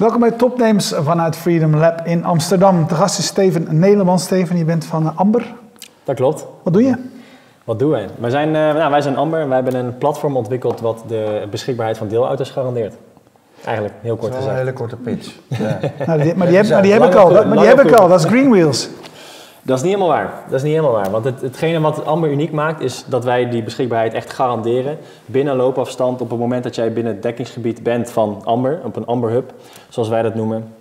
Welkom bij Topnames vanuit Freedom Lab in Amsterdam. De gast is Steven Nederlands. Steven, je bent van eh, Amber. Dat klopt. Wat doe je? Wat doen wij? Wij zijn, uh, nou, wij zijn Amber en wij hebben een platform ontwikkeld wat de beschikbaarheid van deelauto's garandeert. Eigenlijk, heel kort gezegd. een hele korte pitch. Ja. nou, die, maar die, heb, maar die heb ik al, maar die heb ik al, dat is Greenwheels. Dat is niet helemaal waar. Dat is niet helemaal waar. Want het, hetgene wat Amber uniek maakt, is dat wij die beschikbaarheid echt garanderen binnen loopafstand op het moment dat jij binnen het dekkingsgebied bent van Amber, op een Amber Hub, zoals wij dat noemen.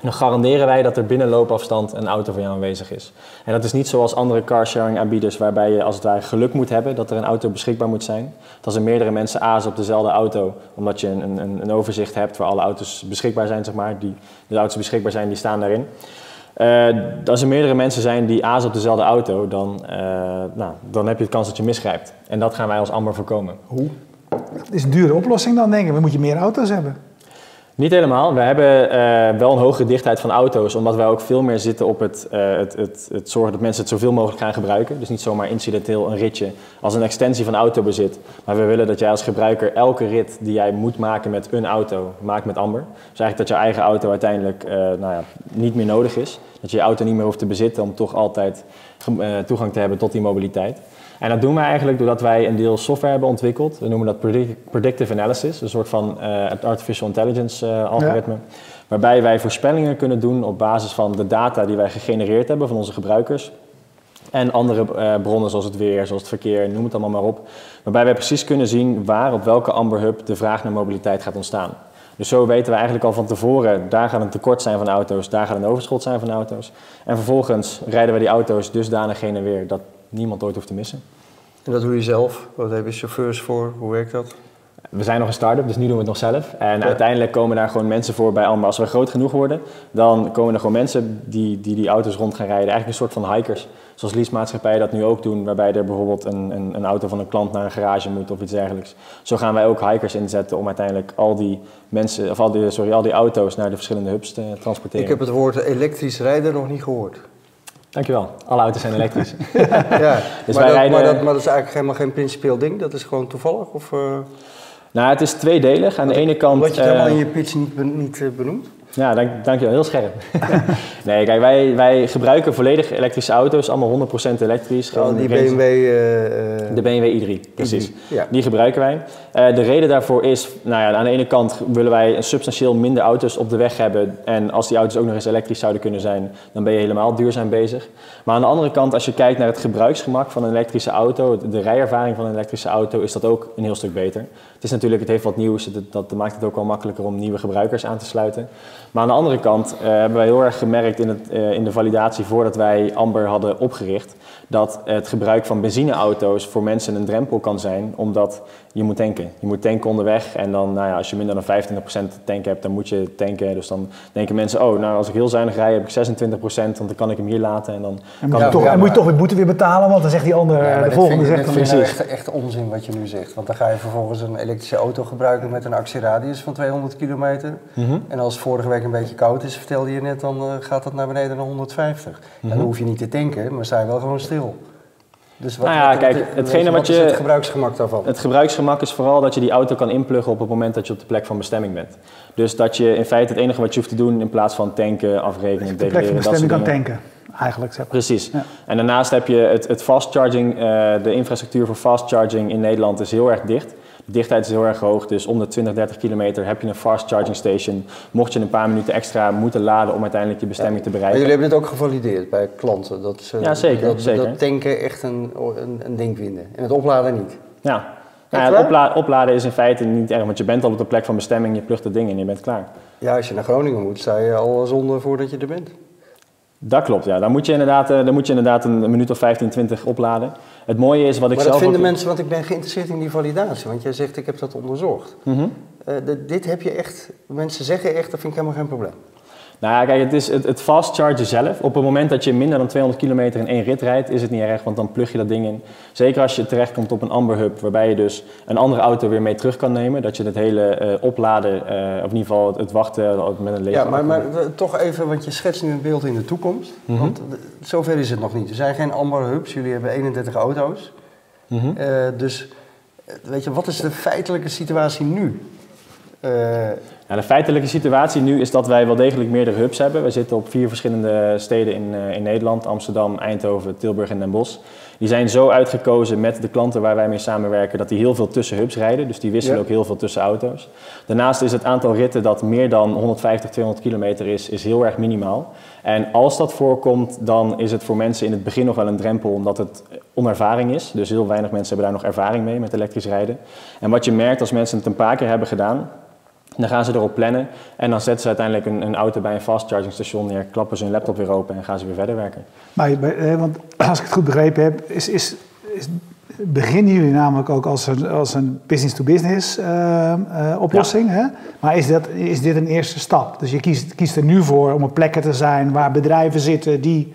Dan garanderen wij dat er binnen loopafstand een auto voor jou aanwezig is. En dat is niet zoals andere carsharing aanbieders waarbij je als het ware geluk moet hebben dat er een auto beschikbaar moet zijn. Dat als er meerdere mensen azen op dezelfde auto, omdat je een, een, een overzicht hebt waar alle auto's beschikbaar zijn, zeg maar, die, de auto's beschikbaar zijn, die staan daarin. Uh, als er meerdere mensen zijn die azen op dezelfde auto, dan, uh, nou, dan heb je de kans dat je misgrijpt. En dat gaan wij als Amber voorkomen. Hoe? Het is een dure oplossing dan, denk ik. We moeten meer auto's hebben. Niet helemaal. We hebben uh, wel een hogere dichtheid van auto's, omdat wij ook veel meer zitten op het, uh, het, het, het, zorgen dat mensen het zoveel mogelijk gaan gebruiken. Dus niet zomaar incidenteel een ritje als een extensie van autobezit. Maar we willen dat jij als gebruiker elke rit die jij moet maken met een auto, maakt met Amber. Dus eigenlijk dat je eigen auto uiteindelijk uh, nou ja, niet meer nodig is. Dat je je auto niet meer hoeft te bezitten om toch altijd toegang te hebben tot die mobiliteit. En dat doen wij eigenlijk doordat wij een deel software hebben ontwikkeld. We noemen dat predictive analysis, een soort van uh, artificial intelligence uh, algoritme. Ja. Waarbij wij voorspellingen kunnen doen op basis van de data die wij gegenereerd hebben van onze gebruikers. En andere uh, bronnen zoals het weer, zoals het verkeer, noem het allemaal maar op. Waarbij wij precies kunnen zien waar op welke Amber Hub de vraag naar mobiliteit gaat ontstaan. Dus zo weten we eigenlijk al van tevoren, daar gaat een tekort zijn van auto's, daar gaat een overschot zijn van auto's. En vervolgens rijden we die auto's dusdanig heen en weer dat niemand ooit hoeft te missen. En dat doe je zelf? Wat hebben je chauffeurs voor? Hoe werkt dat? We zijn nog een start-up, dus nu doen we het nog zelf. En ja. uiteindelijk komen daar gewoon mensen voor bij Amber. Als we groot genoeg worden, dan komen er gewoon mensen die die, die auto's rond gaan rijden. Eigenlijk een soort van hikers. Zoals leasemaatschappijen dat nu ook doen, waarbij er bijvoorbeeld een, een, een, auto van een klant naar een garage moet of iets dergelijks. Zo gaan wij ook hikers inzetten om uiteindelijk al die mensen, of al die, sorry, al die auto's naar de verschillende hubs te transporteren. Ik heb het woord elektrisch rijden nog niet gehoord. Dankjewel. Alle auto's zijn elektrisch. ja, dus maar, dat, rijden... maar, dat, maar, dat, is eigenlijk helemaal geen principieel ding? Dat is gewoon toevallig? Of, uh... Nou, het is tweedelig. Aan de ene kant... Wat je het helemaal in je pitch niet, niet uh, benoemd? Ja, dank, dankjewel. Heel scherp. nee, kijk, wij, wij gebruiken volledig elektrische auto's, allemaal 100% elektrisch. Oh, die BMW... Uh, de BMW i3, precies. Ja. Die gebruiken wij. Uh, de reden daarvoor is, nou ja, aan de ene kant willen wij een substantieel minder auto's op de weg hebben. En als die auto's ook nog eens elektrisch zouden kunnen zijn, dan ben je helemaal duurzaam bezig. Maar aan de andere kant, als je kijkt naar het gebruiksgemak van een elektrische auto, de rijervaring van een elektrische auto, is dat ook een heel stuk beter. Het is natuurlijk, het heeft wat nieuws, dat maakt het ook wel makkelijker om nieuwe gebruikers aan te sluiten. Maar aan de andere kant uh, hebben wij heel erg gemerkt in, het, uh, in de validatie voordat wij Amber hadden opgericht, dat het gebruik van benzineauto's voor mensen een drempel kan zijn, omdat je moet tanken. Je moet tanken onderweg en dan, nou ja, als je minder dan 25% tank hebt, dan moet je tanken. Dus dan denken mensen, oh, nou als ik heel zuinig rij heb ik 26%, want dan kan ik hem hier laten en dan... En moet, je, toch, ja, moet je toch weer boete weer betalen, want dan zegt die andere, ja, de volgende zegt dan... Ik echt, echt onzin wat je nu zegt, want dan ga je vervolgens een elektrische auto gebruiken met een actieradius van 200 kilometer. Mm -hmm. En als het vorige week een beetje koud is, vertelde je net, dan uh, gaat dat naar beneden naar 150. Mm -hmm. Dan hoef je niet te tanken, maar sta je wel gewoon stil. Dus wat, nou ja, wat, kijk, wat, hetgene wat je... het gebruiksgemak daarvan? Het gebruiksgemak is vooral dat je die auto kan inpluggen op het moment dat je op de plek van bestemming bent. Dus dat je in feite het enige wat je hoeft te doen in plaats van tanken, afrekenen, de plek van bestemming kan tanken. Eigenlijk zeg maar. Precies. Ja. En daarnaast heb je het, het fast charging, uh, de infrastructuur voor fast charging in Nederland is heel erg dicht. De dichtheid is heel erg hoog, dus om de 20, 30 kilometer heb je een fast charging station. Mocht je een paar minuten extra moeten laden om uiteindelijk je bestemming ja. te bereiken. Maar jullie hebben het ook gevalideerd bij klanten? Dat ze, ja, zeker. Dat, zeker. dat tanken echt een, een, een ding vinden en het opladen niet? Ja. Nou ja, het opla opladen is in feite niet erg, want je bent al op de plek van bestemming, je plugt het ding en je bent klaar. Ja, als je naar Groningen moet, sta je al zonder voordat je er bent. Dat klopt, ja. Dan moet je inderdaad, dan moet je inderdaad een minuut of 15, 20 opladen. Het mooie is wat ik maar zelf... Maar dat vinden ook... mensen, want ik ben geïnteresseerd in die validatie. Want jij zegt, ik heb dat onderzocht. Mm -hmm. uh, dit heb je echt... Mensen zeggen echt, dat vind ik helemaal geen probleem. Nou ja, kijk, het, is het, het fast chargen zelf. Op het moment dat je minder dan 200 kilometer in één rit rijdt, is het niet erg, want dan plug je dat ding in. Zeker als je terechtkomt op een Amber Hub, waarbij je dus een andere auto weer mee terug kan nemen. Dat je het hele uh, opladen, uh, of in ieder geval het, het wachten met een lege Ja, maar, maar toch even, want je schetst nu een beeld in de toekomst. Mm -hmm. Want zover is het nog niet. Er zijn geen Amber Hubs, jullie hebben 31 auto's. Mm -hmm. uh, dus, weet je, wat is de feitelijke situatie nu? Eh, de feitelijke situatie nu is dat wij wel degelijk meerdere hubs hebben. We zitten op vier verschillende steden in, eh, in Nederland: Amsterdam, Eindhoven, Tilburg en Den Bosch. Die zijn zo uitgekozen met de klanten waar wij mee samenwerken dat die heel veel tussen hubs rijden. Dus die wisselen Ja. ook heel veel tussen auto's. Daarnaast is het aantal ritten dat meer dan 150, 200 kilometer is, is heel erg minimaal. En als dat voorkomt, dan is het voor mensen in het begin nog wel een drempel omdat het onervaring is. Dus heel weinig mensen hebben daar nog ervaring mee met elektrisch rijden. En wat je merkt als mensen het een paar keer hebben gedaan, dan gaan ze erop plannen en dan zetten ze uiteindelijk een, een auto bij een fast charging station neer, klappen ze hun laptop weer open en gaan ze weer verder werken. Maar eh, want als ik het goed begrepen heb, is, is, is, beginnen jullie namelijk ook als een, als een business-to-business eh, eh, oplossing. Hè? Maar is, dat, is dit een eerste stap? Dus je kiest, kiest er nu voor om op plekken te zijn waar bedrijven zitten die,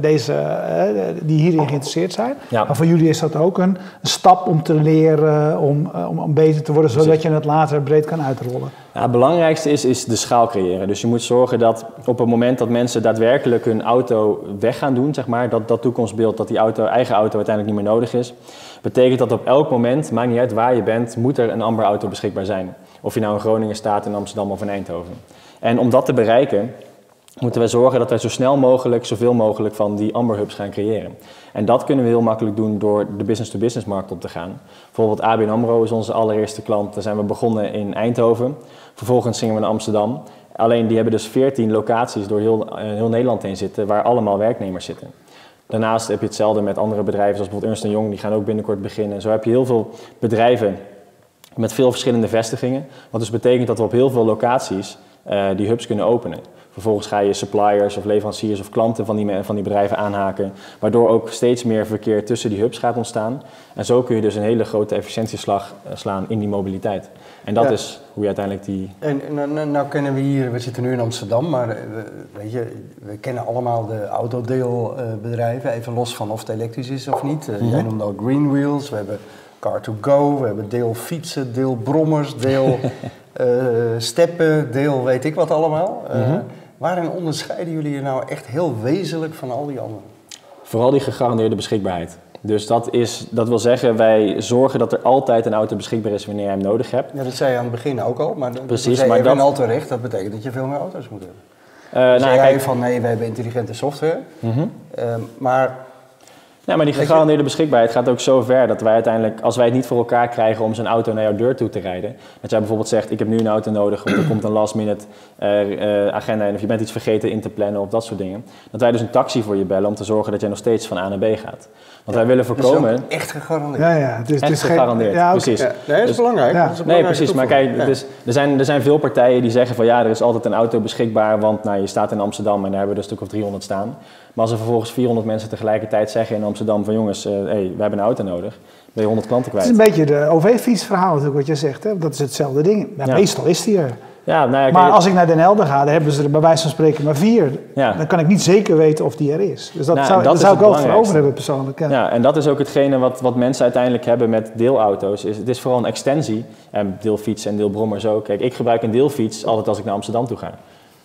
deze, eh, die hierin geïnteresseerd zijn. Ja. Maar voor jullie is dat ook een, stap om te leren, om, eh, om, om beter te worden, zodat je het later breed kan uitrollen. Ja, het belangrijkste is, is de schaal creëren. Dus je moet zorgen dat op het moment dat mensen daadwerkelijk hun auto weg gaan doen, zeg maar, dat, dat toekomstbeeld, dat die auto, eigen auto uiteindelijk niet meer nodig is, betekent dat op elk moment, maakt niet uit waar je bent, moet er een amber auto beschikbaar zijn. Of je nou in Groningen staat, in Amsterdam of in Eindhoven. En om dat te bereiken, moeten we zorgen dat wij zo snel mogelijk, zoveel mogelijk van die Amber Hubs gaan creëren. En dat kunnen we heel makkelijk doen door de business-to-business markt op te gaan. Bijvoorbeeld ABN AMRO is onze allereerste klant. Daar zijn we begonnen in Eindhoven. Vervolgens gingen we naar Amsterdam. Alleen die hebben dus 14 locaties door heel, eh, heel Nederland heen zitten, waar allemaal werknemers zitten. Daarnaast heb je hetzelfde met andere bedrijven, zoals bijvoorbeeld Ernst Young, die gaan ook binnenkort beginnen. Zo heb je heel veel bedrijven met veel verschillende vestigingen. Wat dus betekent dat we op heel veel locaties eh, die hubs kunnen openen. Vervolgens ga je suppliers of leveranciers of klanten van die, van die bedrijven aanhaken. Waardoor ook steeds meer verkeer tussen die hubs gaat ontstaan. En zo kun je dus een hele grote efficiëntieslag eh, slaan in die mobiliteit. En dat Ja. is hoe je uiteindelijk die... En nou, kennen we hier, we zitten nu in Amsterdam, maar eh, we, weet je, we kennen allemaal de autodeelbedrijven, even los van of het elektrisch is of niet. Eh, Jij noemde al Green Wheels, we hebben Car2Go, we hebben deel fietsen, deel brommers, deel eh, steppen, deel weet ik wat allemaal. Eh, Waarin onderscheiden jullie je nou echt heel wezenlijk van al die anderen? Vooral die gegarandeerde beschikbaarheid. Dus dat, is, dat wil zeggen, wij zorgen dat er altijd een auto beschikbaar is wanneer je hem nodig hebt. Ja, dat zei je aan het begin ook al, maar Precies, maar je dat- al terecht, dat betekent dat je veel meer auto's moet hebben. Eh, Nou, zei kijk, jij van nee, we hebben intelligente software, Mhm. Ehm, maar Ja, maar die gegarandeerde beschikbaarheid gaat ook zo ver dat wij uiteindelijk, als wij het niet voor elkaar krijgen om zo'n auto naar jouw deur toe te rijden, dat jij bijvoorbeeld zegt, ik heb nu een auto nodig, want er komt een last minute eh, eh, agenda in of je bent iets vergeten in te plannen of dat soort dingen. Dat wij dus een taxi voor je bellen om te zorgen dat jij nog steeds van A naar B gaat. Want wij willen is voorkomen, ook echt gegarandeerd. Ja, ja. Dus, echt dus geen- gegarandeerd, Ja, oké. precies. Ja, nee, dat is Dus- belangrijk. ja. Dat is Nee, precies. Maar kijk, dus, er, zijn, er zijn veel partijen die zeggen van ja, er is altijd een auto beschikbaar, want nou, je staat in Amsterdam en daar hebben we er een stuk of 300 staan. Maar als er vervolgens 400 mensen tegelijkertijd zeggen in Amsterdam van jongens, eh, hey, we hebben een auto nodig, ben je 100 klanten Het is kwijt. een beetje de OV-fietsverhaal natuurlijk wat je zegt. Hè? Dat is hetzelfde ding. Ja, Ja. Meestal is die er. Ja, nou ja, Maar als ik naar Den Helder ga, dan hebben ze er bij wijze van spreken maar vier. Ja. Dan kan ik niet zeker weten of die er is. Dus dat Nou, zou, dat zou ik wel voor over hebben persoonlijk. Ja. Ja, en dat is ook hetgene wat, wat mensen uiteindelijk hebben met deelauto's. Is, het is vooral een extensie. En deelfiets en deelbrommers ook. Kijk, ik gebruik een deelfiets altijd als ik naar Amsterdam toe ga.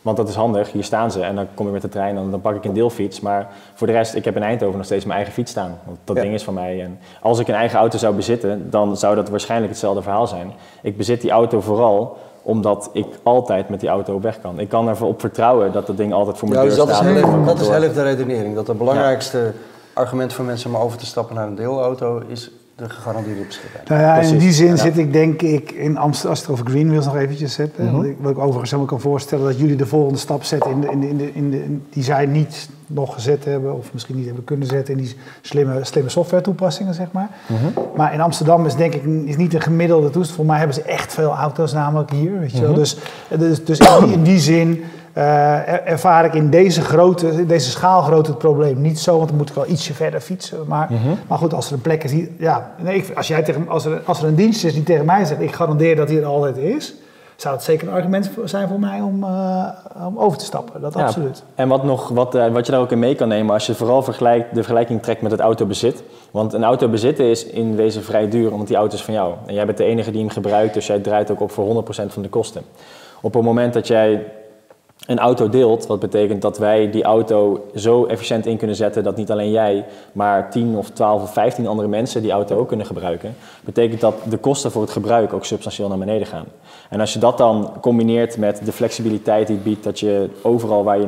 Want dat is handig, hier staan ze en dan kom ik met de trein en dan pak ik een deelfiets. Maar voor de rest, ik heb in Eindhoven nog steeds mijn eigen fiets staan. Want dat Ja. ding is van mij. En als ik een eigen auto zou bezitten, dan zou dat waarschijnlijk hetzelfde verhaal zijn. Ik bezit die auto vooral omdat ik altijd met die auto op weg kan. Ik kan erop vertrouwen dat dat ding altijd voor mijn Ja, deur dus dat is, staat. heel erg, mijn dat is heel erg de redenering. Dat het belangrijkste argument voor mensen om over te stappen naar een deelauto is de gegarandeerde beschikbaarheid. Nou ja, in die zin Ja. zit ik denk ik in Amsterdam, over Greenwheels nog eventjes hè, want ik, wat ik overigens helemaal kan voorstellen dat jullie de volgende stap zetten in de, in de, in de, in de, die zij niet nog gezet hebben of misschien niet hebben kunnen zetten in die slimme, slimme software toepassingen, zeg maar. Mhm. Maar in Amsterdam is denk ik is niet een gemiddelde toestand. Voor mij hebben ze echt veel auto's namelijk hier, weet je wel. Mhm. Dus, dus, dus in, die, in die zin eh, er- ervaar ik in deze, grootte, in deze schaalgrootte het probleem niet zo, want dan moet ik wel ietsje verder fietsen. Maar, Mhm. maar goed, als er een plek is die, ja, nee, als, jij tegen, als, er, als er een dienst is die tegen mij zegt, ik garandeer dat hij er altijd is, zou het zeker een argument zijn voor mij om, eh, om over te stappen. Dat Ja, absoluut. En wat, nog, wat, eh, wat je daar ook in mee kan nemen als je vooral vergelijkt, de vergelijking trekt met het autobezit. Want een auto bezitten is in wezen vrij duur, want die auto is van jou. En jij bent de enige die hem gebruikt, dus jij draait ook op voor 100% van de kosten. Op het moment dat jij een auto deelt, wat betekent dat wij die auto zo efficiënt in kunnen zetten dat niet alleen jij, maar 10 of 12 of 15 andere mensen die auto ook kunnen gebruiken, betekent dat de kosten voor het gebruik ook substantieel naar beneden gaan. En als je dat dan combineert met de flexibiliteit die het biedt dat je overal waar je,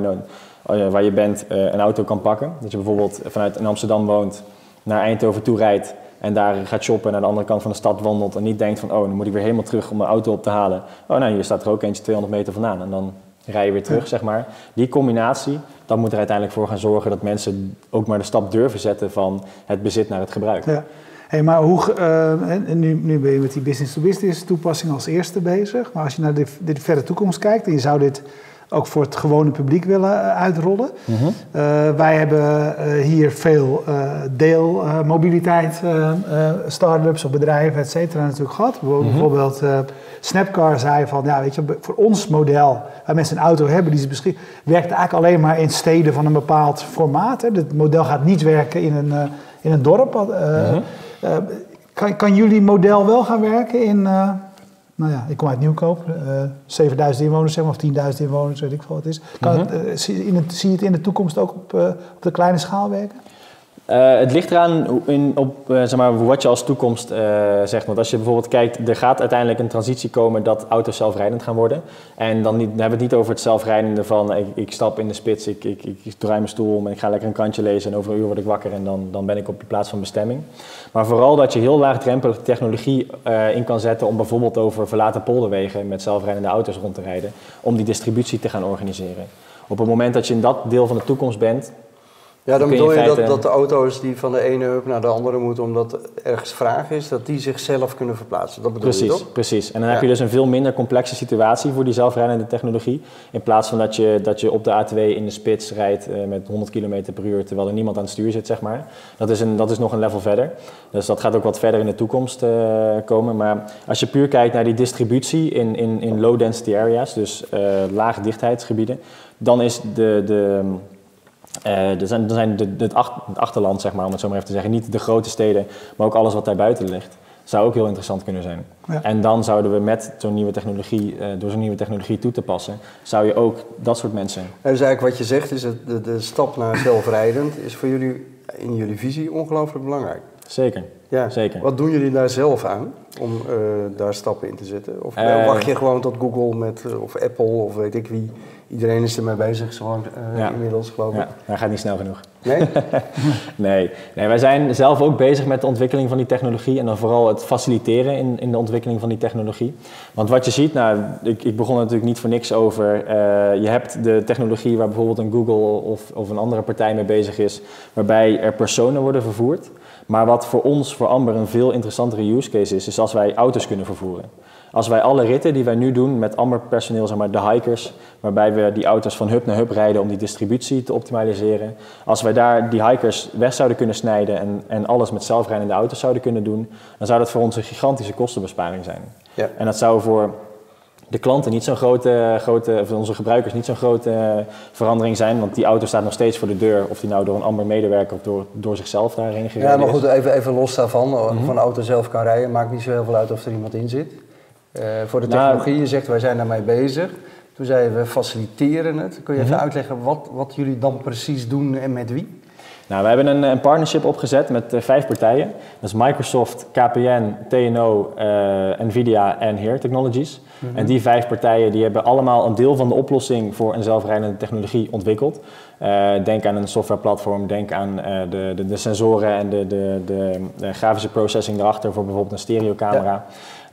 uh, waar je bent uh, een auto kan pakken, dat je bijvoorbeeld vanuit Amsterdam woont, naar Eindhoven toe rijdt en daar gaat shoppen en naar de andere kant van de stad wandelt en niet denkt van oh, dan moet ik weer helemaal terug om mijn auto op te halen. Oh nou, hier staat er ook eentje 200 meter vandaan en dan rij je weer terug, zeg maar. Die combinatie, dat moet er uiteindelijk voor gaan zorgen dat mensen ook maar de stap durven zetten van het bezit naar het gebruik. Ja. Hey, maar hoe, uh, nu, nu ben je met die business-to-business toepassing als eerste bezig. Maar als je naar de, de verre toekomst kijkt en je zou dit ook voor het gewone publiek willen eh, uitrollen. Mhm. Eh, wij hebben uh, hier veel deelmobiliteit, start-ups of bedrijven, et cetera, natuurlijk gehad. Mhm. Bijvoorbeeld Snapcar zei van, ja, weet je, voor ons model, waar mensen een auto hebben die ze beschikbaar, werkt eigenlijk alleen maar in steden van een bepaald formaat. Hè. Het model gaat niet werken in een, in een dorp. Mhm. kan, kan jullie model wel gaan werken in nou ja, ik kom uit Nieuwkoop, uh, eh, 7000 inwoners zeg maar, of 10.000 inwoners, weet ik veel wat het is. Kan mhm. het, uh, zie, in het, zie je het in de toekomst ook op, uh, op de kleine schaal werken? Uh, het ligt eraan in, op uh, zeg maar, wat je als toekomst uh, zegt. Want als je bijvoorbeeld kijkt, er gaat uiteindelijk een transitie komen dat auto's zelfrijdend gaan worden. En dan, niet, dan hebben we het niet over het zelfrijdende van ik, ik stap in de spits, ik, ik, ik, draai mijn stoel om en ik ga lekker een kantje lezen en over een uur word ik wakker en dan, dan ben ik op de plaats van bestemming. Maar vooral dat je heel laagdrempelige technologie in kan zetten om bijvoorbeeld over verlaten polderwegen met zelfrijdende auto's rond te rijden, om die distributie te gaan organiseren. Op het moment dat je in dat deel van de toekomst bent, ja, dan bedoel je, dat, dat de auto's die van de ene hub naar de andere moeten omdat ergens vraag is, dat die zichzelf kunnen verplaatsen. Dat bedoel precies, je toch? Precies, en dan heb je dus een veel minder complexe situatie voor die zelfrijdende technologie. In plaats van dat je, dat je op de A2 in de spits rijdt uh, met 100 km per uur terwijl er niemand aan het stuur zit, zeg maar. Dat is, een, dat is nog een level verder. Dus dat gaat ook wat verder in de toekomst uh, komen. Maar als je puur kijkt naar die distributie in, in, in low density areas, dus uh, lage dichtheidsgebieden, dan is de, de uh, er zijn, er zijn de, het, achterland, zeg maar, om het zo maar even te zeggen, niet de grote steden, maar ook alles wat daar buiten ligt, zou ook heel interessant kunnen zijn. Ja. En dan zouden we met zo'n nieuwe technologie, uh, door zo'n nieuwe technologie toe te passen, zou je ook dat soort mensen. En dus eigenlijk wat je zegt, is dat de, de stap naar zelfrijdend is voor jullie in jullie visie ongelooflijk belangrijk. Zeker. Ja. Zeker. Wat doen jullie daar zelf aan om uh, daar stappen in te zetten? Of wacht je gewoon tot Google met, of Apple of weet ik wie iedereen is ermee bezig, uh, inmiddels geloof ik. Ja, gaat niet snel genoeg. Nee? nee? nee? wij zijn zelf ook bezig met de ontwikkeling van die technologie en dan vooral het faciliteren in, in de ontwikkeling van die technologie. Want wat je ziet, nou, ik, ik begon natuurlijk niet voor niks over, je hebt de technologie waar bijvoorbeeld een Google of, of een andere partij mee bezig is, waarbij er personen worden vervoerd. Maar wat voor ons, voor Amber, een veel interessantere use case is, is als wij auto's kunnen vervoeren. Als wij alle ritten die wij nu doen met Amber personeel, zeg maar de hikers, waarbij we die auto's van hub naar hub rijden om die distributie te optimaliseren. Als wij daar die hikers weg zouden kunnen snijden en, en alles met zelfrijdende auto's zouden kunnen doen, dan zou dat voor ons een gigantische kostenbesparing zijn. Ja. En dat zou voor de klanten niet zo'n grote, grote, of onze gebruikers niet zo'n grote verandering zijn. Want die auto staat nog steeds voor de deur. Of die nou door een Amber medewerker of door, door zichzelf daarheen gereden Ja, maar goed, even, even los daarvan. Mm -hmm. Of een auto zelf kan rijden, maakt niet zo heel veel uit of er iemand in zit. Uh, voor de nou, technologie, je zegt wij zijn daarmee bezig. Toen zeiden we faciliteren het. Kun je even mhm. uitleggen wat, wat jullie dan precies doen en met wie? Nou, we hebben een, een partnership opgezet met uh, vijf partijen. Dat is Microsoft, KPN, TNO, uh, Nvidia en Heer Technologies. Mhm. En die vijf partijen die hebben allemaal een deel van de oplossing voor een zelfrijdende technologie ontwikkeld. Uh, denk aan een softwareplatform, denk aan de, de, de, sensoren en de, de, grafische processing erachter voor bijvoorbeeld een stereocamera.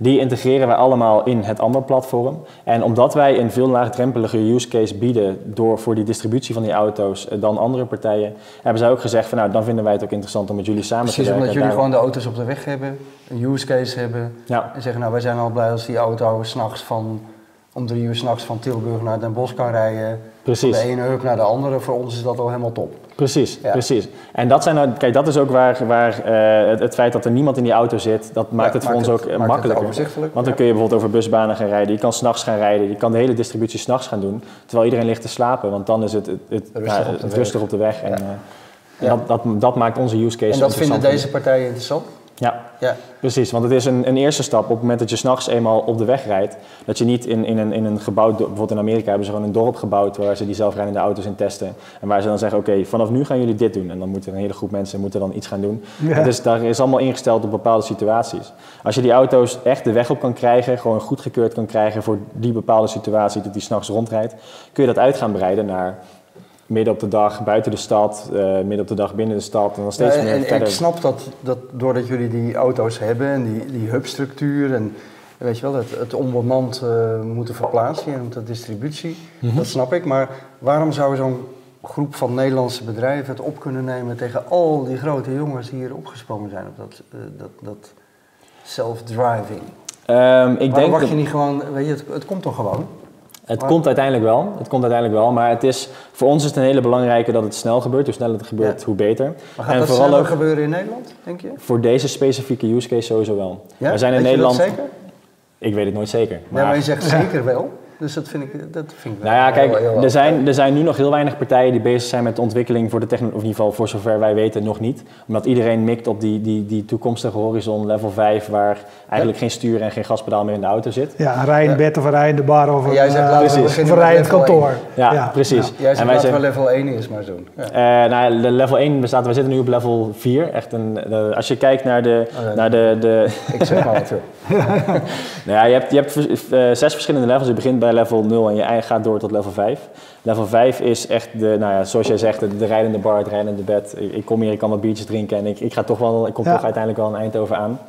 Die integreren wij allemaal in het Amber-platform. En omdat wij een veel laagdrempelige use case bieden door, voor die distributie van die auto's eh, dan andere partijen, hebben zij ook gezegd van nou, dan vinden wij het ook interessant om met jullie samen Precies, te werken. Precies, omdat jullie gewoon de auto's op de weg hebben, een use case hebben. Ja. En zeggen nou, wij zijn al blij als die auto s'nachts van om drie uur s'nachts van Tilburg naar Den Bosch kan rijden. Precies. Van de ene hub naar de andere, voor ons is dat al helemaal top. Precies, precies. En dat, zijn, nou, kijk, dat is ook waar, waar uh, het, het, feit dat er niemand in die auto zit, dat maakt het voor ons ook makkelijker. Want dan kun je bijvoorbeeld over busbanen gaan rijden, je kan s'nachts gaan rijden, je kan de hele distributie s'nachts gaan doen, terwijl iedereen ligt te slapen, want dan is het, het, het rustig, op, rustig op de weg. En, uh, en dat, dat, dat, maakt onze use case En dat vinden deze partijen interessant? Ja, Ja. precies. Want het is een, een eerste stap op het moment dat je s'nachts eenmaal op de weg rijdt. Dat je niet in, in, een, in een gebouw, bijvoorbeeld in Amerika hebben ze gewoon een dorp gebouwd waar ze die zelfrijdende auto's in testen. En waar ze dan zeggen, oké, vanaf nu gaan jullie dit doen. En dan moet er een hele groep mensen moeten dan iets gaan doen. Ja. Dus daar is allemaal ingesteld op bepaalde situaties. Als je die auto's echt de weg op kan krijgen, gewoon goedgekeurd kan krijgen voor die bepaalde situatie dat die s'nachts rondrijdt, kun je dat uit gaan breiden naar midden op de dag buiten de stad, eh, midden op de dag binnen de stad en dan steeds Ja, meer en, en verder. ik snap dat, dat doordat jullie die auto's hebben en die, die hubstructuur en weet je wel, het, het onbemand eh, moeten verplaatsen en de distributie, Mhm. dat snap ik. Maar waarom zou zo'n groep van Nederlandse bedrijven het op kunnen nemen tegen al die grote jongens die hier opgesprongen zijn op dat, eh, dat, dat self-driving? Ehm, ik Waarom denk wacht dat- je niet gewoon, weet je, het, het komt toch gewoon? Het Maar- komt uiteindelijk wel. Het komt uiteindelijk wel. Maar het is, voor ons is het een hele belangrijke dat het snel gebeurt. Hoe sneller het gebeurt, Ja. hoe beter. Maar gaat en dat vooral sneller ook gebeuren in Nederland, denk je? voor deze specifieke use case sowieso wel. Ja? We zijn in Weet je dat Nederland. zeker? Ik weet het nooit zeker. Nee, Maar, maar je zegt zeker wel. Dus dat vind ik, dat vind ik wel nou ja, kijk, heel- heel er zijn, er zijn nu nog heel weinig partijen die bezig zijn met de ontwikkeling voor de technologie, of in ieder geval voor zover wij weten nog niet. Omdat iedereen mikt op die, die, die toekomstige horizon level 5, waar eigenlijk geen stuur en geen gaspedaal meer in de auto zit. Ja, een rij in Ja. bed of een rij in de bar of een, En jij zegt, eh, we rij in het kantoor. Ja, precies. ja. Jij En zegt wij laten we zeggen- level 1 eerst maar doen. Ja. Eh, nou, de level 1, we, zaten, we zitten nu op level 4. Echt een, de- als je kijkt naar de, Oh, naar de, de, Ik zeg maar wat. Nou ja, je hebt, je hebt eh, zes verschillende levels. Je begint bij level 0 en je eind- gaat door tot level 5. Level 5 is echt, de, nou ja, zoals jij zegt, de, de rijdende bar, het rijdende bed. Ik, ik kom hier, ik kan wat biertjes drinken en ik, ik, ga toch wel, ik kom Ja. toch uiteindelijk wel een Eindhoven aan.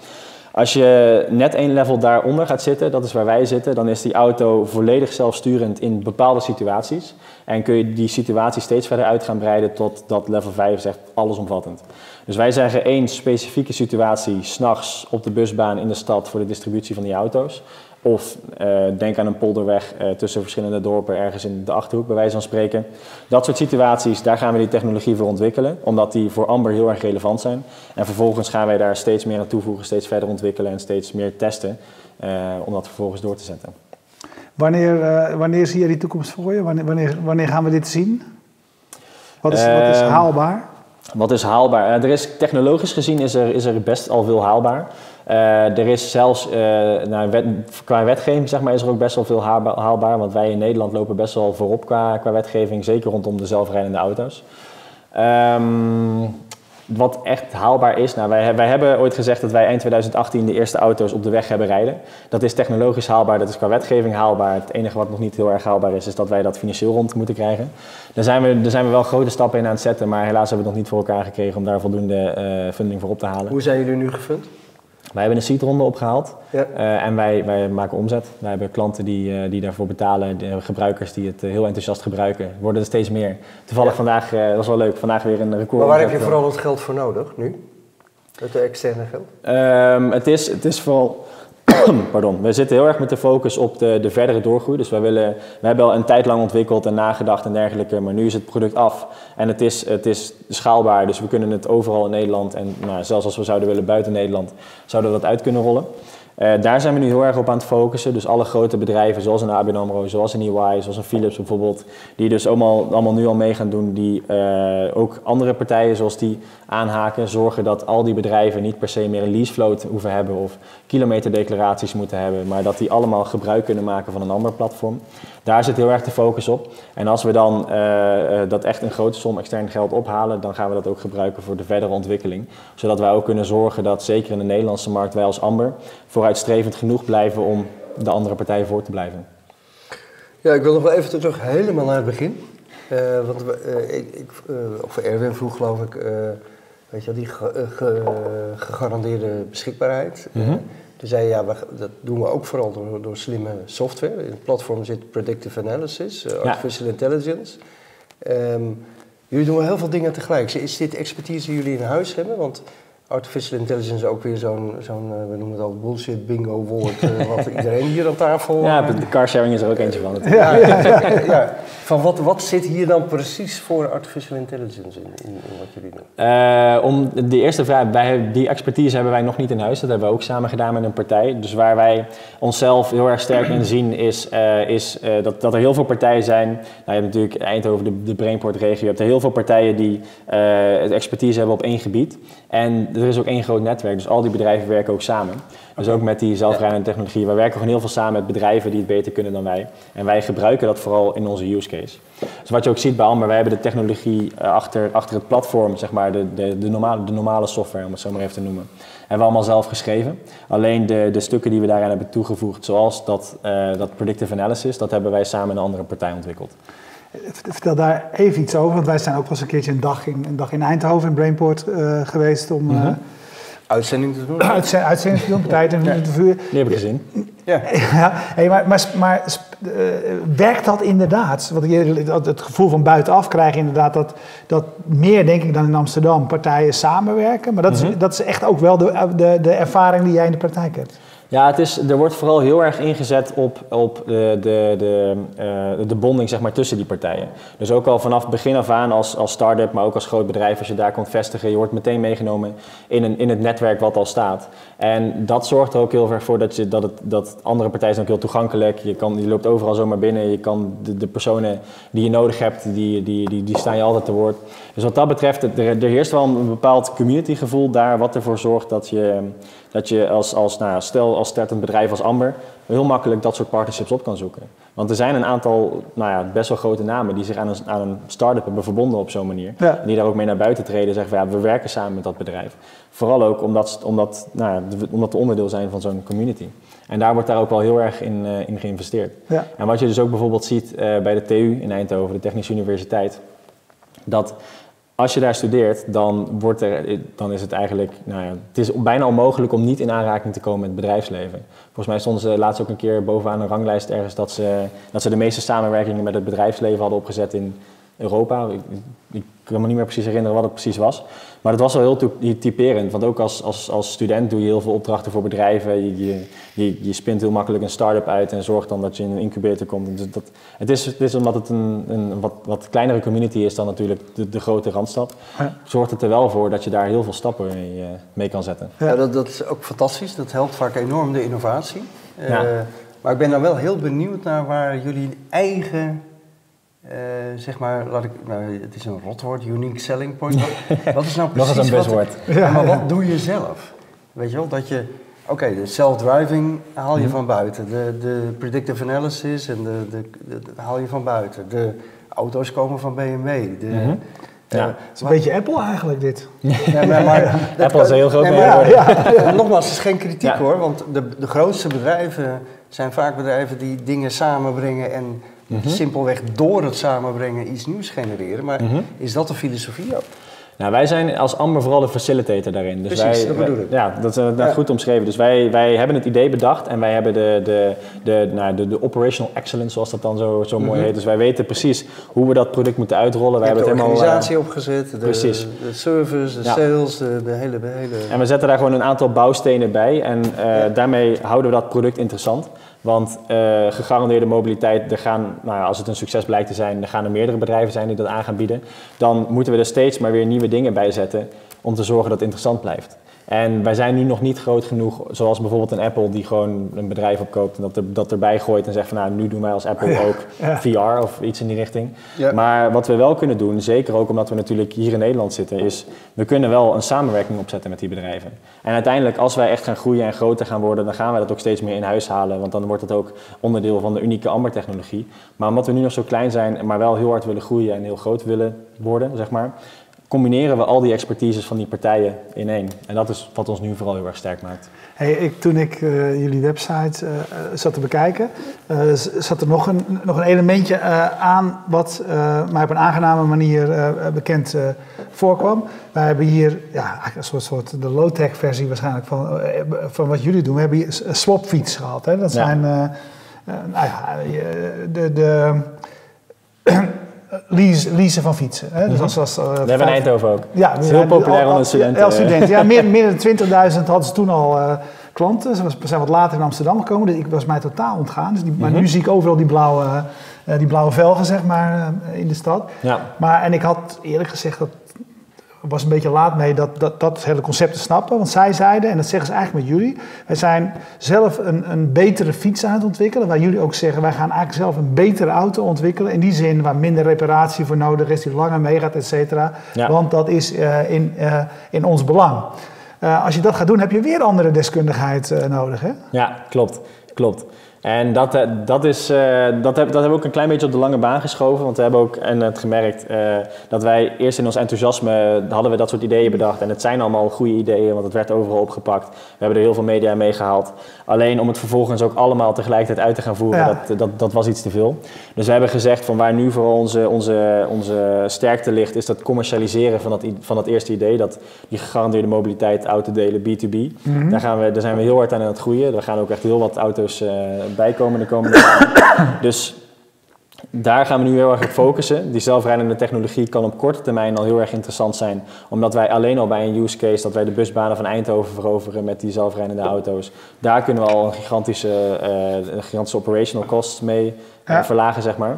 Als je net één level daaronder gaat zitten, dat is waar wij zitten, dan is die auto volledig zelfsturend in bepaalde situaties. En kun je die situatie steeds verder uit gaan breiden tot dat level 5 is echt allesomvattend. Dus wij zeggen één specifieke situatie, s'nachts op de busbaan in de stad voor de distributie van die auto's. Of eh, denk aan een polderweg eh, tussen verschillende dorpen ergens in de Achterhoek, bij wijze van spreken. Dat soort situaties, daar gaan we die technologie voor ontwikkelen, omdat die voor Amber heel erg relevant zijn. En vervolgens gaan wij daar steeds meer aan toevoegen, steeds verder ontwikkelen en steeds meer testen, eh, om dat vervolgens door te zetten. Wanneer, wanneer zie je die toekomst voor je? Wanneer, wanneer, wanneer gaan we dit zien? Wat is, wat is Ehm, haalbaar? Wat is haalbaar? Er is, technologisch gezien is er, is er best al veel haalbaar. Eh, er is zelfs eh, qua wetgeving zeg maar, is er ook best wel veel haalbaar. Want wij in Nederland lopen best wel voorop qua, qua wetgeving, zeker rondom de zelfrijdende auto's. Ehm, wat echt haalbaar is, nou, wij, wij hebben ooit gezegd dat wij eind 2018 de eerste auto's op de weg hebben rijden. Dat is technologisch haalbaar, dat is qua wetgeving haalbaar. Het enige wat nog niet heel erg haalbaar is, is dat wij dat financieel rond moeten krijgen. Daar zijn we, zijn we wel grote stappen in aan het zetten, maar helaas hebben we het nog niet voor elkaar gekregen om daar voldoende eh, funding voor op te halen. Hoe zijn jullie nu gefund? Wij hebben een seedronde opgehaald Ja. eh, en wij, wij maken omzet. Wij hebben klanten die, eh, die daarvoor betalen, de gebruikers die het eh, heel enthousiast gebruiken. Er worden er steeds meer. Toevallig Ja. vandaag, dat was wel leuk, vandaag weer een record. Maar waar heb je vooral het geld voor nodig nu? Het externe geld? Ehm, het, is, het is vooral. Pardon. We zitten heel erg met de focus op de, de verdere doorgroei. Dus wij willen, we hebben al een tijd lang ontwikkeld en nagedacht en dergelijke. Maar nu is het product af en het is, het is schaalbaar. Dus we kunnen het overal in Nederland en nou, zelfs als we zouden willen buiten Nederland, zouden we dat uit kunnen rollen. Eh, daar zijn we nu heel erg op aan het focussen. Dus alle grote bedrijven, zoals een ABN AMRO, zoals een EY, zoals een Philips bijvoorbeeld, die dus allemaal, allemaal nu al mee gaan doen, die eh, ook andere partijen zoals die aanhaken, zorgen dat al die bedrijven niet per se meer een leasefloat hoeven hebben of kilometerdeclaraties moeten hebben, maar dat die allemaal gebruik kunnen maken van een ander platform. Daar zit heel erg de focus op. En als we dan eh, dat echt een grote som extern geld ophalen, dan gaan we dat ook gebruiken voor de verdere ontwikkeling. Zodat wij ook kunnen zorgen dat zeker in de Nederlandse markt wij als Amber vooruitstrevend genoeg blijven om de andere partijen voor te blijven. Ja, ik wil nog wel even terug helemaal naar het begin. Eh, want eh, ik, ik, eh, of Erwin vroeg geloof ik, weet je wel, die ge- ge- gegarandeerde beschikbaarheid. Eh, toen zei je, ja, we, dat doen we ook vooral door, door slimme software. In het platform zit predictive analysis, artificial intelligence. Ehm, jullie doen wel heel veel dingen tegelijk. Is dit expertise die jullie in huis hebben? Want artificial intelligence is ook weer zo'n, zo'n eh, we noemen het al bullshit bingo woord, eh, wat iedereen hier aan tafel... Ja, eh, de carsharing is er ook eentje van. ja, ja, ja. Van wat, wat zit hier dan precies voor artificial intelligence in, in, in wat jullie doen? Om de eerste vraag, wij, die expertise hebben wij nog niet in huis. Dat hebben we ook samen gedaan met een partij. Dus waar wij onszelf heel erg sterk in zien, is, is dat, dat er heel veel partijen zijn. Nou, je hebt natuurlijk Eindhoven, de, de Brainport-regio. Je hebt er heel veel partijen die expertise hebben op één gebied. En er is ook één groot netwerk, dus al die bedrijven werken ook samen. Dus ook met die zelfrijdende technologie. Wij werken gewoon heel veel samen met bedrijven die het beter kunnen dan wij. En wij gebruiken dat vooral in onze use case. Dus wat je ook ziet bij Amber, wij hebben de technologie eh, achter, achter het platform, zeg maar, de, de, de, normale, de normale software, om het zo maar even te noemen. Hebben we allemaal zelf geschreven. Alleen de, de stukken die we daaraan hebben toegevoegd, zoals dat, uh, dat predictive analysis, dat hebben wij samen met een andere partij ontwikkeld. Vertel daar even iets over, want wij zijn ook wel eens een keertje een dag in, een dag in Eindhoven, in Brainport, uh, geweest om... Mm -hmm. Uitzending te doen? Uitzending, uitzending te doen, tijd en ja. te vuur. Die heb ik gezien. Ja. ja hey, maar maar, maar uh, werkt dat inderdaad? Want je, het gevoel van buitenaf krijg je inderdaad dat, dat meer, denk ik, dan in Amsterdam partijen samenwerken. Maar dat, mm -hmm. is, dat is echt ook wel de, de, de ervaring die jij in de praktijk hebt. Ja, het is, er wordt vooral heel erg ingezet op, op de, de, de, uh, de bonding zeg maar, tussen die partijen. Dus ook al vanaf begin af aan als, als start-up, maar ook als groot bedrijf, als je daar komt vestigen, je wordt meteen meegenomen in, een, in het netwerk wat al staat. En dat zorgt er ook heel erg voor dat, je, dat, het, dat andere partijen zijn ook heel toegankelijk. Je, kan, je loopt overal zomaar binnen. Je kan de, de personen die je nodig hebt, die, die, die, die staan je altijd te woord. Dus wat dat betreft, er, er heerst wel een bepaald community gevoel daar, wat ervoor zorgt dat je, dat je als, als nou, stel als startend bedrijf als Amber heel makkelijk dat soort partnerships op kan zoeken. Want er zijn een aantal nou ja, best wel grote namen die zich aan een, aan een start-up hebben verbonden op zo'n manier. Ja. En die daar ook mee naar buiten treden en zeggen van ja, we werken samen met dat bedrijf. Vooral ook omdat, omdat, nou ja, omdat we onderdeel zijn van zo'n community. En daar wordt daar ook wel heel erg in, uh, in geïnvesteerd. Ja. En wat je dus ook bijvoorbeeld ziet uh, bij de TU in Eindhoven, de Technische Universiteit, dat als je daar studeert, dan, wordt er, dan is het eigenlijk, nou ja, het is bijna onmogelijk om niet in aanraking te komen met het bedrijfsleven. Volgens mij stonden ze laatst ook een keer bovenaan een ranglijst ergens dat ze, dat ze de meeste samenwerkingen met het bedrijfsleven hadden opgezet in Europa. Ik, ik kan me niet meer precies herinneren wat het precies was. Maar het was wel heel typerend, want ook als, als, als student doe je heel veel opdrachten voor bedrijven. Je, je, je, je spint heel makkelijk een start-up uit en zorgt dan dat je in een incubator komt. Dus dat, het, is, het is omdat het een, een wat, wat kleinere community is dan natuurlijk de, de grote Randstad, ja. zorgt het er wel voor dat je daar heel veel stappen mee, mee kan zetten. Ja, dat, dat is ook fantastisch. Dat helpt vaak enorm de innovatie. Ja. Uh, maar ik ben dan wel heel benieuwd naar waar jullie eigen uh, zeg maar, laat ik, nou, het is een rotwoord, unique selling point. Wat, wat is nou precies Nog een. Ja, maar wat doe je zelf? Weet je wel, dat je, oké, okay, de self-driving haal je mm. van buiten. De, de predictive analysis en de, de, de, de, haal je van buiten. De auto's komen van BMW. De, mm -hmm. Ja, het is een maar, beetje Apple eigenlijk dit. Ja, maar, maar, Apple is een heel groot nee, maar, ja, ja, Nogmaals, het is geen kritiek ja. hoor, want de, de grootste bedrijven zijn vaak bedrijven die dingen samenbrengen en mm -hmm. simpelweg door het samenbrengen iets nieuws genereren. Maar mm -hmm. is dat de filosofie ook? Nou, wij zijn als Amber vooral de facilitator daarin. Dus Precies, wij, dat bedoel ik. Ja, dat is ja. goed omschreven. Dus wij, wij hebben het idee bedacht en wij hebben de, de, de, nou, de, de operational excellence, zoals dat dan zo, zo mooi mm -hmm. heet. Dus wij weten precies hoe we dat product moeten uitrollen. Wij hebben het de helemaal, organisatie uh, opgezet, de, precies. de service, de ja. sales, de, de, hele, de hele... En we zetten daar gewoon een aantal bouwstenen bij en uh, ja. daarmee houden we dat product interessant. Want uh, gegarandeerde mobiliteit, er gaan, nou als het een succes blijkt te zijn, er gaan er meerdere bedrijven zijn die dat aan gaan bieden. Dan moeten we er steeds maar weer nieuwe dingen bij zetten om te zorgen dat het interessant blijft. En wij zijn nu nog niet groot genoeg, zoals bijvoorbeeld een Apple die gewoon een bedrijf opkoopt en dat, er, dat erbij gooit en zegt van nou nu doen wij als Apple ja, ook ja. VR of iets in die richting. Ja. Maar wat we wel kunnen doen, zeker ook omdat we natuurlijk hier in Nederland zitten, is we kunnen wel een samenwerking opzetten met die bedrijven. En uiteindelijk als wij echt gaan groeien en groter gaan worden, dan gaan wij dat ook steeds meer in huis halen, want dan wordt het ook onderdeel van de unieke Amber technologie. Maar omdat we nu nog zo klein zijn, maar wel heel hard willen groeien en heel groot willen worden, zeg maar, combineren we al die expertises van die partijen in één. En dat is wat ons nu vooral heel erg sterk maakt. Hey, ik, toen ik uh, jullie website uh, zat te bekijken, uh, zat er nog een, nog een elementje aan wat mij op een aangename manier bekend voorkwam. Wij hebben hier ja, een soort, soort de low-tech versie waarschijnlijk van, van wat jullie doen. We hebben hier swapfiets gehad. Hè? Dat zijn ja. nou ja, de... de lease, leasen van fietsen. Hè? Dus als, als, uh, dat hebben we in Eindhoven ook. Ja, dat is heel populair onder studenten. Ja, studenten. Ja, meer, meer dan 20.000 hadden ze toen al uh, klanten. Ze zijn wat later in Amsterdam gekomen. Dus ik was mij totaal ontgaan. Dus die, maar mm -hmm. nu zie ik overal die blauwe, uh, die blauwe velgen zeg maar, in de stad. Ja. Maar, en ik had eerlijk gezegd dat was een beetje laat mee dat, dat, dat hele concept te snappen. Want zij zeiden, en dat zeggen ze eigenlijk met jullie, wij zijn zelf een, een betere fiets aan het ontwikkelen. Waar jullie ook zeggen, wij gaan eigenlijk zelf een betere auto ontwikkelen. In die zin waar minder reparatie voor nodig is, die langer meegaat, et cetera. Ja. Want dat is uh, in, uh, in ons belang. Eh, als je dat gaat doen, heb je weer andere deskundigheid eh, nodig. Hè? Ja, klopt. klopt. En dat, eh, dat, is, eh, dat, heb, dat hebben we ook een klein beetje op de lange baan geschoven. Want we hebben ook en het gemerkt eh, dat wij eerst in ons enthousiasme hadden we dat soort ideeën bedacht. En het zijn allemaal goede ideeën, want het werd overal opgepakt. We hebben er heel veel media mee gehaald. Alleen om het vervolgens ook allemaal tegelijkertijd uit te gaan voeren, Ja. dat, dat, dat was iets te veel. Dus we hebben gezegd van waar nu vooral onze, onze, onze sterkte ligt, is dat commercialiseren van dat, van dat eerste idee. Dat die gegarandeerde mobiliteit, autodelen, B2B. Daar, gaan we, daar zijn we heel hard aan aan het groeien. Er gaan ook echt heel wat auto's bijkomen de komende jaren. Dus daar gaan we nu heel erg op focussen. Die zelfrijdende technologie kan op korte termijn al heel erg interessant zijn. Omdat wij alleen al bij een use case, dat wij de busbanen van Eindhoven veroveren met die zelfrijdende auto's. Daar kunnen we al een gigantische, eh, een gigantische operational costs mee eh, verlagen, zeg maar.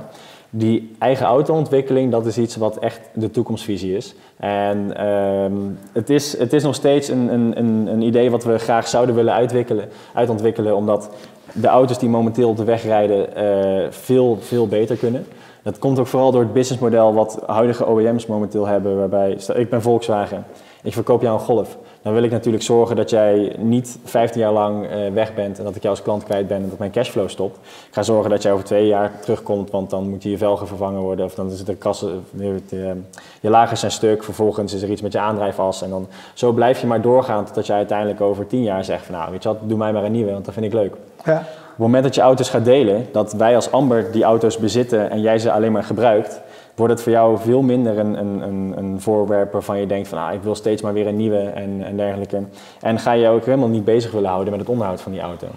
Die eigen autoontwikkeling, dat is iets wat echt de toekomstvisie is. En ehm, het, is, het is nog steeds een, een, een, een idee wat we graag zouden willen uitwikkelen, uitontwikkelen, omdat de auto's die momenteel op de weg rijden eh, veel, veel beter kunnen. Dat komt ook vooral door het businessmodel wat huidige OEM's momenteel hebben, waarbij, ik ben Volkswagen, ik verkoop jou een Golf. Dan wil ik natuurlijk zorgen dat jij niet 15 jaar lang eh, weg bent en dat ik jou als klant kwijt ben en dat mijn cashflow stopt. Ik ga zorgen dat jij over twee jaar terugkomt, want dan moet je je velgen vervangen worden of dan is de kassen, de, de- je lagers zijn stuk, vervolgens is er iets met je aandrijfas en dan zo blijf je maar doorgaan totdat je uiteindelijk over 10 jaar zegt van nou weet je wat, doe mij maar een nieuwe, want dat vind ik leuk. Ja. Op het moment dat je auto's gaat delen, dat wij als Amber die auto's bezitten en jij ze alleen maar gebruikt, wordt het voor jou veel minder een, een, een, voorwerp waarvan je denkt van ah, ik wil steeds maar weer een nieuwe en, en dergelijke. En ga je je ook helemaal niet bezig willen houden met het onderhoud van die auto.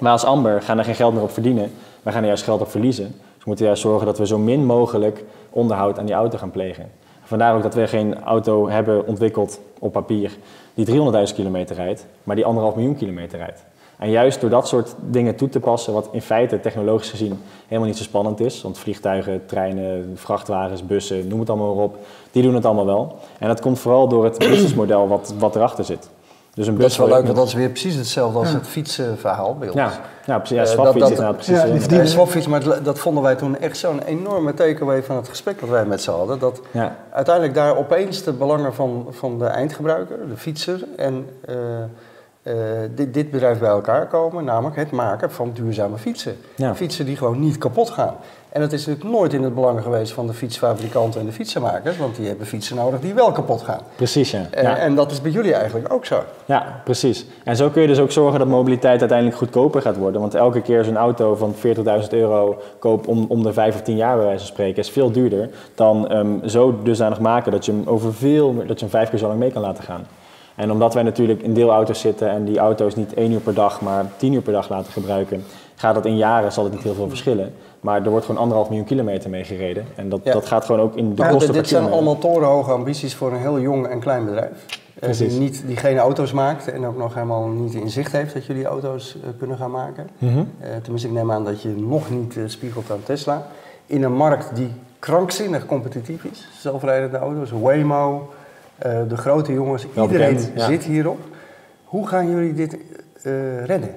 Maar als Amber gaan er geen geld meer op verdienen, wij gaan er juist geld op verliezen. Dus we moeten juist zorgen dat we zo min mogelijk onderhoud aan die auto gaan plegen. Vandaar ook dat we geen auto hebben ontwikkeld op papier die 300.000 kilometer rijdt, maar die anderhalf miljoen kilometer rijdt. En juist door dat soort dingen toe te passen, wat in feite technologisch gezien helemaal niet zo spannend is, want vliegtuigen, treinen, vrachtwagens, bussen, noem het allemaal maar op, die doen het allemaal wel. En dat komt vooral door het businessmodel wat, wat erachter zit. Dus een Dat is wel bus- leuk, want dat is weer precies hetzelfde als het fietsenverhaal bij ons. Ja, ja, precies. Ja, Eh, swapfiets is nou precies. ja, die Eh, swapfiets, maar dat vonden wij toen echt zo'n enorme takeaway van het gesprek dat wij met z'n hadden. Dat ja. uiteindelijk daar opeens de belangen van, van de eindgebruiker, de fietser en eh, dit, dit bedrijf bij elkaar komen. Namelijk het maken van duurzame fietsen. Ja. Fietsen die gewoon niet kapot gaan. En dat is natuurlijk nooit in het belang geweest van de fietsfabrikanten en de fietsenmakers. Want die hebben fietsen nodig die wel kapot gaan. Precies, ja. Eh, ja. En dat is bij jullie eigenlijk ook zo. Ja, precies. En zo kun je dus ook zorgen dat mobiliteit uiteindelijk goedkoper gaat worden. Want elke keer zo'n auto van 40.000 euro koop om, om de 5 of 10 jaar bij wijze van spreken is veel duurder dan ehm, zo dusdanig maken dat je hem over veel, dat je hem vijf keer zo lang mee kan laten gaan. En omdat wij natuurlijk in deelauto's zitten en die auto's niet één uur per dag, maar tien uur per dag laten gebruiken, gaat dat in jaren zal het niet heel veel verschillen. Maar er wordt gewoon anderhalf miljoen kilometer mee gereden. En dat, Ja. dat gaat gewoon ook in de Ja, kosten dit zijn allemaal torenhoge ambities voor een heel jong en klein bedrijf. Eh, Precies. die, niet, die geen auto's maakt en ook nog helemaal niet in zicht heeft dat jullie auto's eh, kunnen gaan maken. Eh, tenminste, ik neem aan dat je nog niet spiegelt aan Tesla. In een markt die krankzinnig competitief is. Zelfrijdende auto's, Waymo, eh, de grote jongens, Wel iedereen bekend, ja. zit hierop. Hoe gaan jullie dit eh, redden?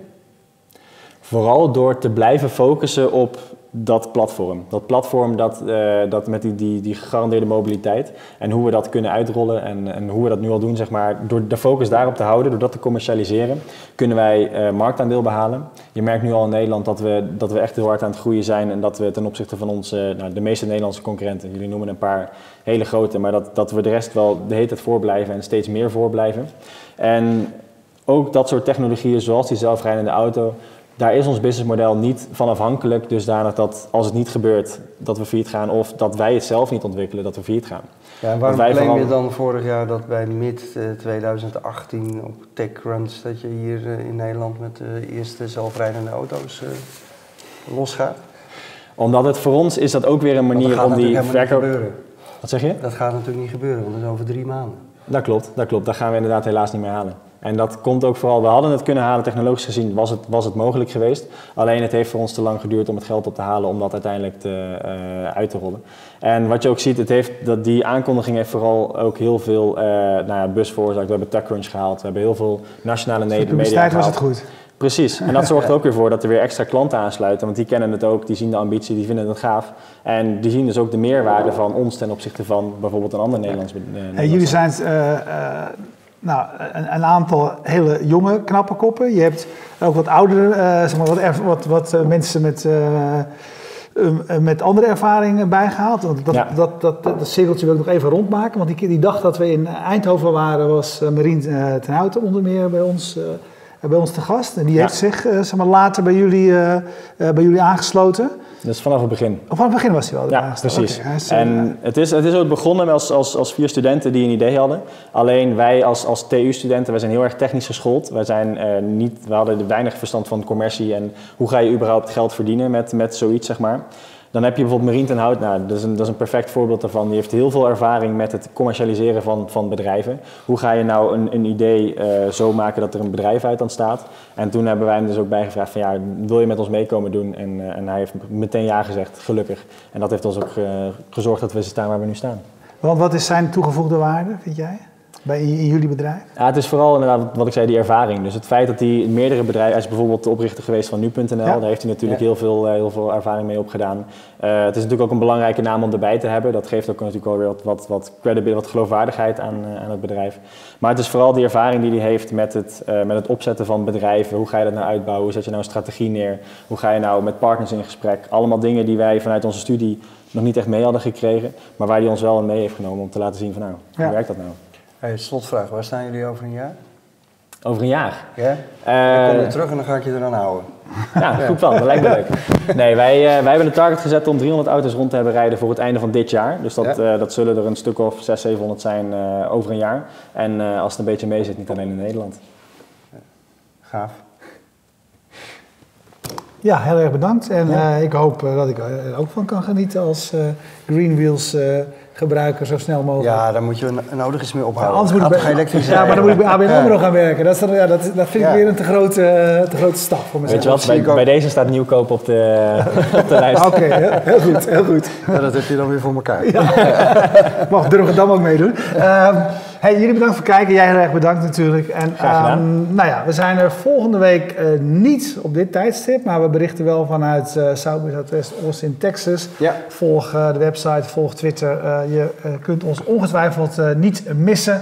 Vooral door te blijven focussen op dat platform. Dat platform dat, eh, dat met die, die, die gegarandeerde mobiliteit. En hoe we dat kunnen uitrollen en, en hoe we dat nu al doen, zeg maar. Door de focus daarop te houden, door dat te commercialiseren, kunnen wij eh, marktaandeel behalen. Je merkt nu al in Nederland dat we, dat we echt heel hard aan het groeien zijn. En dat we ten opzichte van onze, nou, de meeste Nederlandse concurrenten, jullie noemen een paar hele grote, maar dat, dat we de rest wel de hele tijd voorblijven en steeds meer voorblijven. En ook dat soort technologieën, zoals die zelfrijdende auto, daar is ons businessmodel niet van afhankelijk. Dusdanig dat als het niet gebeurt, dat we failliet gaan. Of dat wij het zelf niet ontwikkelen, dat we failliet gaan. Ja, en waarom claim je dan vorig jaar dat bij mid eh, 2018 op TechCrunch dat je hier eh, in Nederland met de eerste zelfrijdende auto's eh, losgaat? Omdat het voor ons is dat ook weer een manier om die verkoop... gebeuren. Wat zeg je? Dat gaat natuurlijk niet gebeuren, want dat is over drie maanden. Dat klopt, dat klopt. Dat gaan we inderdaad helaas niet meer halen. En dat komt ook vooral, we hadden het kunnen halen, technologisch gezien was het, was het mogelijk geweest. Alleen het heeft voor ons te lang geduurd om het geld op te halen om dat uiteindelijk te, eh, uit te rollen. En wat je ook ziet, het heeft, dat die aankondiging heeft vooral ook heel veel eh nou ja, bus veroorzaakt. We hebben TechCrunch gehaald, we hebben heel veel nationale de media publiciteit was gehaald. het goed. Precies, en dat zorgt er ook weer voor dat er weer extra klanten aansluiten, want die kennen het ook, die zien de ambitie, die vinden het gaaf. En die zien dus ook de meerwaarde van ons ten opzichte van bijvoorbeeld een ander Nederlands bedrijf. Hey, jullie zijn, eh, eh, nou, een, een, aantal hele jonge, knappe koppen. Je hebt ook wat oudere, uh, zeg maar, wat, wat, wat uh, mensen met, uh, met andere ervaringen bijgehaald. Dat, dat, dat, dat, dat, cirkeltje wil ik nog even rondmaken. Want die, die dag dat we in Eindhoven waren, was Marien ten Houten onder meer bij ons bij ons te gast. En die ja. heeft zich uh, zeg maar, later bij jullie, uh, bij jullie aangesloten. Dus vanaf het begin. Of vanaf het begin was hij wel. Ja, precies. Okay. en het is, het is ook begonnen als, als, als vier studenten die een idee hadden. Alleen wij als, als TU-studenten, wij zijn heel erg technisch geschoold. Wij, zijn, niet, we hadden weinig verstand van commercie en hoe ga je überhaupt geld verdienen met, met zoiets, zeg maar. Dan heb je bijvoorbeeld Marien ten Hout, nou, dat, is een, dat is een perfect voorbeeld daarvan. Die heeft heel veel ervaring met het commercialiseren van, van bedrijven. Hoe ga je nou een, een idee uh, zo maken dat er een bedrijf uit ontstaat? En toen hebben wij hem dus ook bijgevraagd van ja, wil je met ons meekomen doen? En, uh, en hij heeft meteen ja gezegd, gelukkig. En dat heeft ons ook uh, gezorgd dat we staan waar we nu staan. Want wat is zijn toegevoegde waarde, vind jij? Bij in jullie bedrijf? Ja, het is vooral inderdaad wat ik zei, die ervaring. Dus het feit dat hij meerdere bedrijven, hij is bijvoorbeeld de oprichter geweest van nu.nl, daar heeft hij natuurlijk heel, veel, eh, heel veel ervaring mee opgedaan. Uh, het is natuurlijk ook een belangrijke naam om erbij te hebben. Dat geeft ook natuurlijk alweer wat, wat, wat credibility, wat geloofwaardigheid aan, uh, aan het bedrijf. Maar het is vooral die ervaring die hij heeft met het, uh, met het opzetten van bedrijven. Hoe ga je dat nou uitbouwen? Hoe zet je nou een strategie neer? Hoe ga je nou met partners in gesprek? Allemaal dingen die wij vanuit onze studie nog niet echt mee hadden gekregen, maar waar hij ons wel mee heeft genomen om te laten zien van nou, hoe ja. werkt dat nou? Hey, slotvraag, waar staan jullie over een jaar? Over een jaar? Ja? Uh, dan kom je terug en dan ga ik je eraan houden. Ja, goed plan, dat lijkt me leuk. Nee, wij, uh, wij hebben een target gezet om 300 auto's rond te hebben rijden voor het einde van dit jaar. Dus dat, ja? uh, dat zullen er een stuk of 600, 700 zijn over een jaar. En als het een beetje mee zit, niet alleen in Nederland. Gaaf. Ja, heel erg bedankt. En ja. ik hoop dat ik er ook van kan genieten als Green Wheels gebruiker zo snel mogelijk. Ja, daar moet je nodig eens mee ophouden. Ja, anders moet ik bij, elektrisch Ja, maar dan moet ik bij ABN AMRO gaan werken. Dat, is dan, ja, dat, dat vind ik weer een te grote, te grote stap voor mezelf. Weet je wat, bij, bij deze staat nieuwkoop op de, op de lijst. Oké, okay, heel, heel, goed, heel goed. Ja, dat heb je dan weer voor elkaar. Ja. Mag Durgedam ook meedoen. Um, hey, jullie bedankt voor het kijken. Jij heel erg bedankt natuurlijk. En. Um, nou ja, we zijn er volgende week uh, niet op dit tijdstip, maar we berichten wel vanuit uh, South by Southwest Austin, Texas. Ja. Volg uh, de website, volg Twitter. je kunt ons ongetwijfeld niet missen.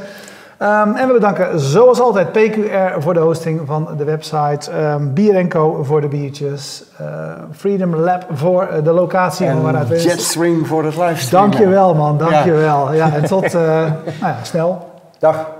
Um, en we bedanken zoals altijd PQR voor de hosting van de website, um, Bier Co voor de biertjes, uh, Freedom Lab voor de locatie en van waaruit we Jetstream voor het livestream. Dankjewel man, dankjewel. Ja. ja en tot uh, nou ja, snel. Dag.